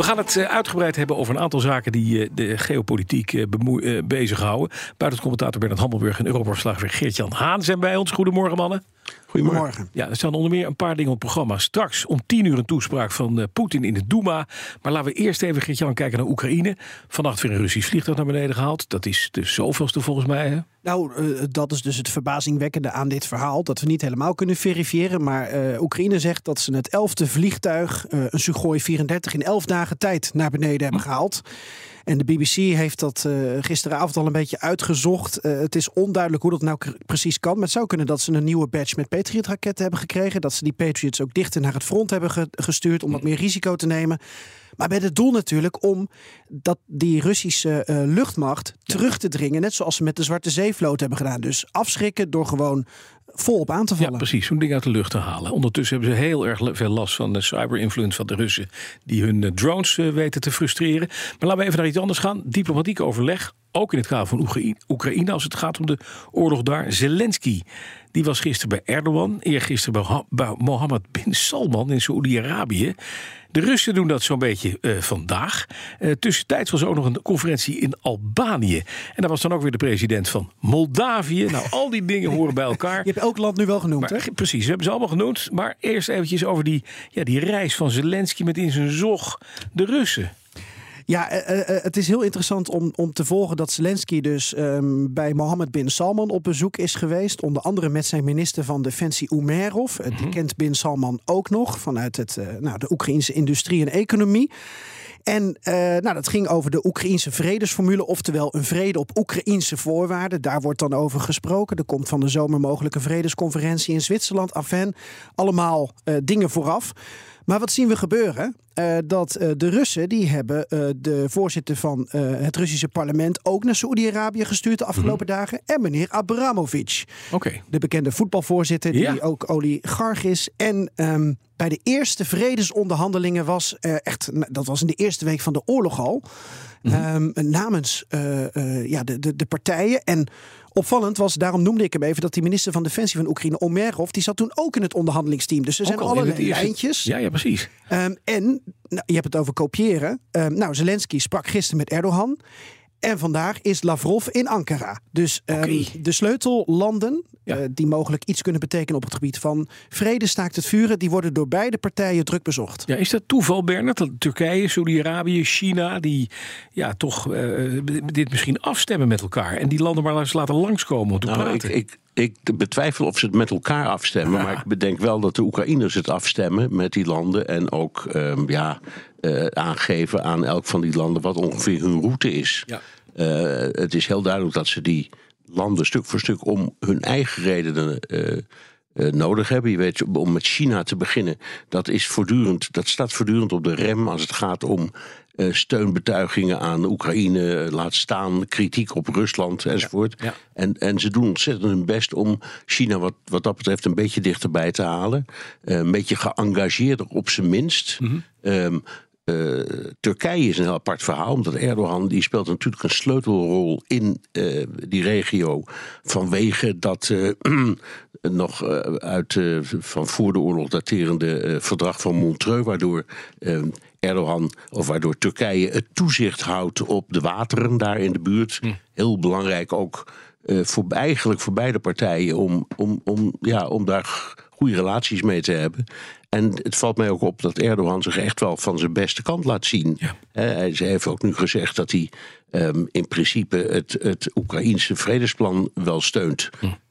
We gaan het eh, uitgebreid hebben over een aantal zaken die eh, de geopolitiek eh, bezighouden. Buitencommentator Bernard Hammelburg en Europaverslaggever Geert-Jan Haan zijn bij ons. Goedemorgen mannen. Goedemorgen. Ja, er staan onder meer een paar dingen op het programma. Straks om tien uur een toespraak van eh, Poetin in de Duma. Maar laten we eerst even, Geert-Jan, kijken naar Oekraïne. Vannacht weer een Russisch vliegtuig naar beneden gehaald. Dat is de zoveelste volgens mij. Hè? Nou, eh, dat is dus het verbazingwekkende aan dit verhaal. Dat we niet helemaal kunnen verifiëren. Maar eh, Oekraïne zegt dat ze het elfde vliegtuig, eh, een Sukhoi 34, in elf dagen tijd naar beneden hebben gehaald. En de BBC heeft dat eh, gisteravond al een beetje uitgezocht. Eh, het is onduidelijk hoe dat nou precies kan. Maar het zou kunnen dat ze een nieuwe batch met Patriot-raketten hebben gekregen. Dat ze die Patriots ook dichter naar het front hebben ge- gestuurd om wat meer risico te nemen. Maar met het doel natuurlijk om dat die Russische eh, luchtmacht terug te dringen. Net zoals ze met de Zwarte Zeevloot hebben gedaan. Dus afschrikken door gewoon volop aan te Ja, vallen. precies. Zo'n ding uit de lucht te halen. Ondertussen hebben ze heel erg veel last van de cyber-influence van de Russen. Die hun eh, drones eh, weten te frustreren. Maar laten we even naar iets anders gaan. Diplomatiek overleg. Ook in het kader van Oekraïne, Oekraïne als het gaat om de oorlog daar. Zelensky. Die was gisteren bij Erdogan. Eergisteren bij, bij Mohammed bin Salman in Saoedi-Arabië. De Russen doen dat zo'n beetje eh, vandaag. Eh, tussentijds was er ook nog een conferentie in Albanië. En daar was dan ook weer de president van Moldavië. Nou, al die dingen horen bij elkaar. Je hebt elk land nu wel genoemd, hè? Precies, we hebben ze allemaal genoemd. Maar eerst eventjes over die, ja, die reis van Zelensky met in zijn zog de Russen. Ja, eh, eh, het is heel interessant om, om te volgen dat Zelensky dus ehm, bij Mohammed bin Salman op bezoek is geweest. Onder andere met zijn minister van Defensie Umerov. Eh, Die kent bin Salman ook nog vanuit het, eh, nou, de Oekraïnse industrie en economie. En eh, nou, dat ging over de Oekraïnse vredesformule, oftewel een vrede op Oekraïnse voorwaarden. Daar wordt dan over gesproken. Er komt van de zomer mogelijk een vredesconferentie in Zwitserland. Afen, allemaal eh, dingen vooraf. Maar wat zien we gebeuren? Eh, dat eh, de Russen die hebben eh, de voorzitter van het Russische parlement ook naar Saoedi-Arabië gestuurd de afgelopen dagen. En meneer Abramovic. Oké. De bekende voetbalvoorzitter, Ja. die ook oligarch is. En ehm, bij de eerste vredesonderhandelingen was echt, dat was in de eerste week van de oorlog al, ehm, namens ja, de, de, de partijen. En opvallend was, daarom noemde ik hem even, dat die minister van Defensie van Oekraïne, Omerov, die zat toen ook in het onderhandelingsteam. Dus er zijn allerlei lijntjes. Ja, ja, precies. Ehm, en nou, je hebt het over kopiëren. Ehm, nou, Zelensky sprak gisteren met Erdogan. En vandaag is Lavrov in Ankara. Dus ehm, de sleutellanden, Ja. eh, die mogelijk iets kunnen betekenen op het gebied van vrede, staakt het vuren, die worden door beide partijen druk bezocht. Ja, is dat toeval, Bernard? Dat Turkije, Saudi-Arabië, China, die ja, toch eh, dit misschien afstemmen met elkaar. En die landen maar eens laten langskomen om te Nou, ik, praten. ik, ik betwijfel of ze het met elkaar afstemmen. Maar ik bedenk wel dat de Oekraïners het afstemmen met die landen. En ook ehm, ja, eh, aangeven aan elk van die landen wat ongeveer hun route is. Ja. Eh, het is heel duidelijk dat ze die landen stuk voor stuk om hun eigen redenen eh, nodig hebben. Je weet, om met China te beginnen, dat, is voortdurend, dat staat voortdurend op de rem als het gaat om steunbetuigingen aan Oekraïne, laat staan kritiek op Rusland enzovoort. Ja. En, en ze doen ontzettend hun best om China wat, wat dat betreft een beetje dichterbij te halen. Een beetje geëngageerder op zijn minst. Ehm, eh, Turkije is een heel apart verhaal, omdat Erdogan die speelt natuurlijk een sleutelrol in eh, die regio vanwege dat eh, nog uit van voor de oorlog daterende verdrag van Montreux, waardoor Erdogan of waardoor Turkije het toezicht houdt op de wateren daar in de buurt. Heel belangrijk ook voor, eigenlijk voor beide partijen om, om, om, ja, om daar goede relaties mee te hebben. En het valt mij ook op dat Erdogan zich echt wel van zijn beste kant laat zien. Hè, hij heeft ook nu gezegd dat hij ehm, in principe het, het Oekraïense vredesplan wel steunt.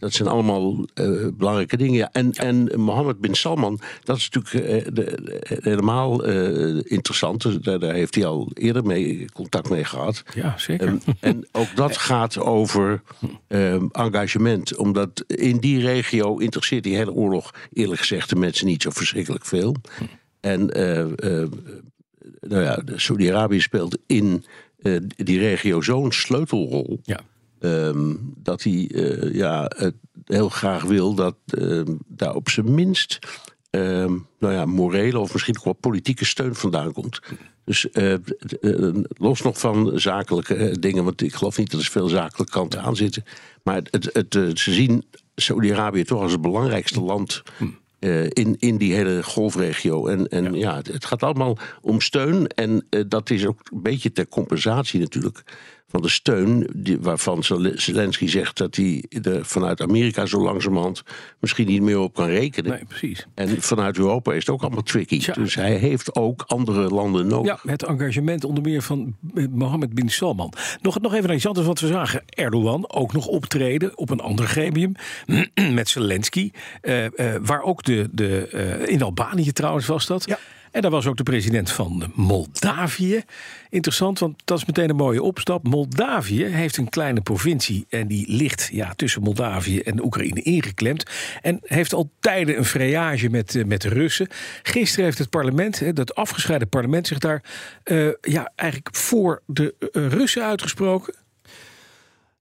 Dat zijn allemaal eh, belangrijke dingen. Ja. En, en Mohammed bin Salman, dat is natuurlijk eh, de, de- helemaal eh, interessant. Dus Daar, daar heeft hij al eerder mee, contact mee gehad. Ja, zeker. Ehm, en ook dat gaat over ehm, engagement. Omdat in die regio interesseert die hele oorlog, eerlijk gezegd, de mensen niet zo verschrikkelijk veel. En eh, eh, nou ja, Saudi-Arabië speelt in eh, die regio zo'n sleutelrol. Ja. Ehm, dat hij eh, ja, het heel graag wil dat ehm, daar op zijn minst ehm, nou ja, morele of misschien ook wel politieke steun vandaan komt. Dus eh, eh, los nog van zakelijke dingen, want ik geloof niet dat er veel zakelijke kanten aan zitten. Maar het, het, het, ze zien Saudi-Arabië toch als het belangrijkste land in, in die hele golfregio. En, en ja, het, het gaat allemaal om steun. En dat is ook een beetje ter compensatie natuurlijk van de steun die, waarvan Zel- Zelensky zegt dat hij er vanuit Amerika zo langzamerhand misschien niet meer op kan rekenen. Nee, precies. En vanuit Europa is het ook allemaal tricky. Dus hij heeft ook andere landen nodig. Ja, het engagement onder meer van Mohammed bin Salman. Nog, nog even naar iets anders wat we zagen. Erdogan ook nog optreden op een ander gremium met Zelensky. eh, eh, waar ook de, de eh, in Albanië trouwens was dat. Ja. En daar was ook de president van Moldavië. Interessant, want dat is meteen een mooie opstap. Moldavië heeft een kleine provincie en die ligt ja, tussen Moldavië en Oekraïne ingeklemd. En heeft al tijden een vrijage met, eh, met de Russen. Gisteren heeft het parlement, hè, dat afgescheiden parlement, zich daar eh, ja, eigenlijk voor de eh, Russen uitgesproken.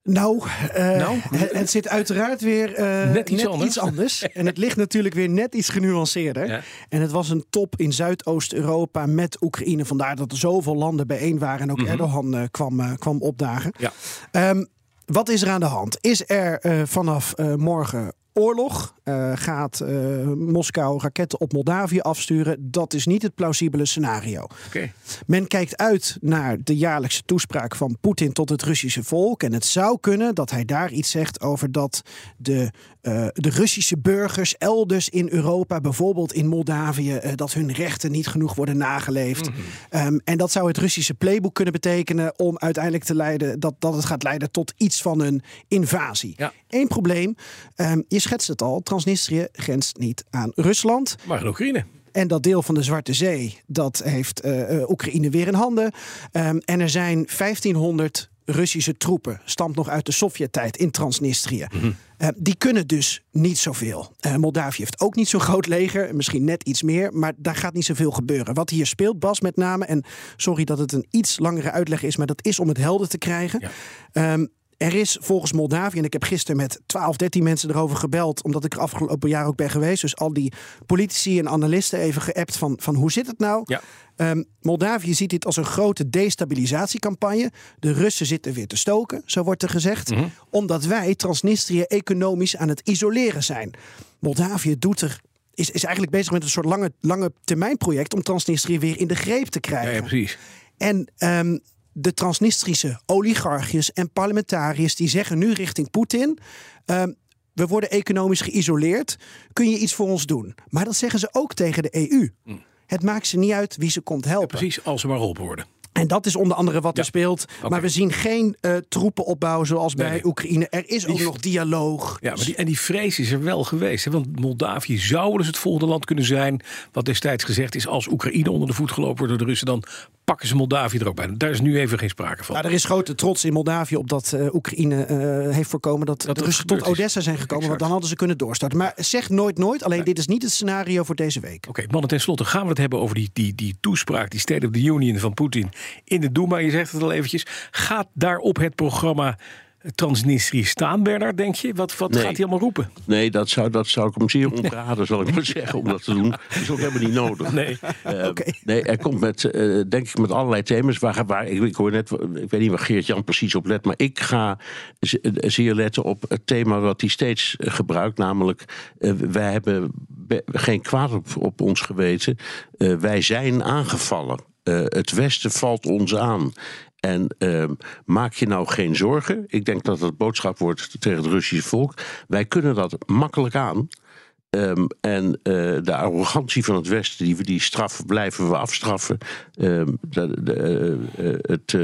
Nou, eh, Nou? Het, het zit uiteraard weer eh, Net iets anders. anders. En het ligt natuurlijk weer net iets genuanceerder. Ja. En het was een top in Zuidoost-Europa met Oekraïne. Vandaar dat er zoveel landen bijeen waren. En ook Erdogan eh, kwam, kwam opdagen. Ja. Ehm, wat is er aan de hand? Is er vanaf morgen oorlog? Eh, gaat eh, Moskou raketten op Moldavië afsturen? Dat is niet het plausibele scenario. Men kijkt uit naar de jaarlijkse toespraak van Poetin tot het Russische volk. En het zou kunnen dat hij daar iets zegt over dat de, eh, de Russische burgers elders in Europa, bijvoorbeeld in Moldavië, dat hun rechten niet genoeg worden nageleefd. Ehm, en dat zou het Russische playbook kunnen betekenen om uiteindelijk te leiden dat, dat het gaat leiden tot iets van een invasie. Ja. Eén probleem, ehm, je schetst het al, Transnistrië grenst niet aan Rusland. Maar in Oekraïne. En dat deel van de Zwarte Zee, dat heeft eh, eh, Oekraïne weer in handen. Ehm, en er zijn 1500 Russische troepen, stamt nog uit de Sovjet-tijd in Transnistrië. Eh, die kunnen dus niet zoveel. Eh Moldavië heeft ook niet zo'n groot leger, misschien net iets meer, maar daar gaat niet zoveel gebeuren. Wat hier speelt, Bas met name, en sorry dat het een iets langere uitleg is, maar dat is om het helder te krijgen. Ja. Ehm, er is volgens Moldavië, en ik heb gisteren met 12, 13 mensen erover gebeld, omdat ik er afgelopen jaar ook ben geweest. Dus al die politici en analisten even geappt van, van hoe zit het nou? Ja. Ehm, Moldavië ziet dit als een grote destabilisatiecampagne. De Russen zitten weer te stoken, zo wordt er gezegd. Omdat wij Transnistrië economisch aan het isoleren zijn. Moldavië doet er. Is, is eigenlijk bezig met een soort lange, lange termijn project om Transnistrië weer in de greep te krijgen. ja, precies. En ehm, de Transnistrische oligarchjes en parlementariërs die zeggen nu richting Poetin. ehm, we worden economisch geïsoleerd. Kun je iets voor ons doen? Maar dat zeggen ze ook tegen de EU. Het maakt ze niet uit wie ze komt helpen. Precies, als ze maar geholpen worden. En dat is onder andere wat Ja. er speelt. Maar we zien geen eh, troepenopbouw zoals Nee, bij nee. Oekraïne. Er is ook nog dialoog. Ja, maar die, en die vrees is er wel geweest. Hè? Want Moldavië zou dus het volgende land kunnen zijn. Wat destijds gezegd is: als Oekraïne onder de voet gelopen wordt door de Russen, dan pakken ze Moldavië er ook bij. Daar is nu even geen sprake van. Nou, er is grote trots in Moldavië op dat eh, Oekraïne eh, heeft voorkomen dat, Dat de Russen tot. Odessa zijn gekomen. Want dan hadden ze kunnen doorstarten. Maar zeg nooit nooit. Alleen dit is niet het scenario voor deze week. Oké, mannen, tenslotte gaan we het hebben over die, die, die toespraak, die State of the Union van Poetin in de Duma. Je zegt het al eventjes. Gaat daar op het programma Transnistrië staan, Bernard, denk je? Wat, wat Nee. gaat hij allemaal roepen? Nee, dat zou, dat zou ik hem zeer ontraden, zal ik maar zeggen, om dat te doen. Dat is ook helemaal niet nodig. Nee. Oké. Nee, er komt met, eh, denk ik, met allerlei thema's. Waar, waar, ik, ik hoor net, ik weet niet waar Geert-Jan precies op let, maar ik ga eh, zeer letten op het thema wat hij steeds gebruikt. Namelijk, wij hebben be- geen kwaad op, op ons geweten. Eh, wij zijn aangevallen. Eh, het Westen valt ons aan. En ehm, maak je nou geen zorgen. Ik denk dat het boodschap wordt tegen het Russische volk. Wij kunnen dat makkelijk aan. Ehm, en eh, de arrogantie van het Westen, die, we- die straffen, blijven we afstraffen. Ehm, de, eh, eh, het,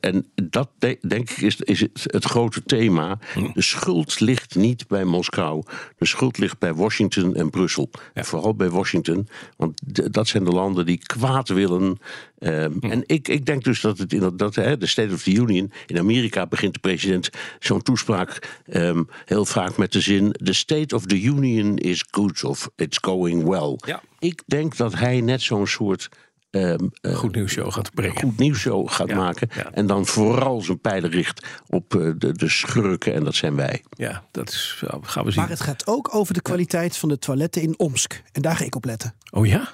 en dat de- denk ik is, is het, grote thema. De schuld ligt niet bij Moskou. De schuld ligt bij Washington en Brussel. Vooral bij Washington. Want dat zijn de landen die kwaad willen. Ehm, En ik, ik denk dus dat het inderdaad, de State of the Union. In Amerika begint de president zo'n toespraak ehm, heel vaak met de zin: The State of the Union is good of it's going well. Ja. Ik denk dat hij net zo'n soort eh, Goed nieuws show gaat brengen. goed nieuws show gaat Ja, maken. ja. En dan vooral zijn pijlen richt op eh, de, de schurken. En dat zijn wij. Ja, dat is, gaan we zien. Maar het gaat ook over de kwaliteit van de toiletten in Omsk. En daar ga ik op letten. Oh ja?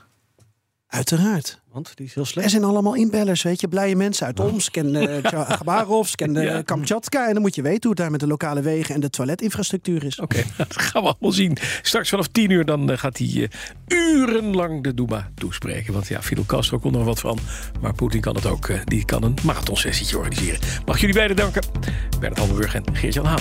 Uiteraard. Want die is heel Er slecht. zijn allemaal inbellers, weet je. Blije mensen uit Omsk en Khabarovsk en eh, Ja. Kamchatka. En dan moet je weten hoe het daar met de lokale wegen en de toiletinfrastructuur is. Oké, dat gaan we allemaal zien. Straks vanaf tien uur dan eh, gaat hij urenlang de Duma toespreken. Want ja, Fidel Castro kon er wat van. Maar Poetin kan het ook. die kan een marathonsessietje organiseren. Mag jullie beiden danken. Bernard Hammelburg en Geert-Jan Haan.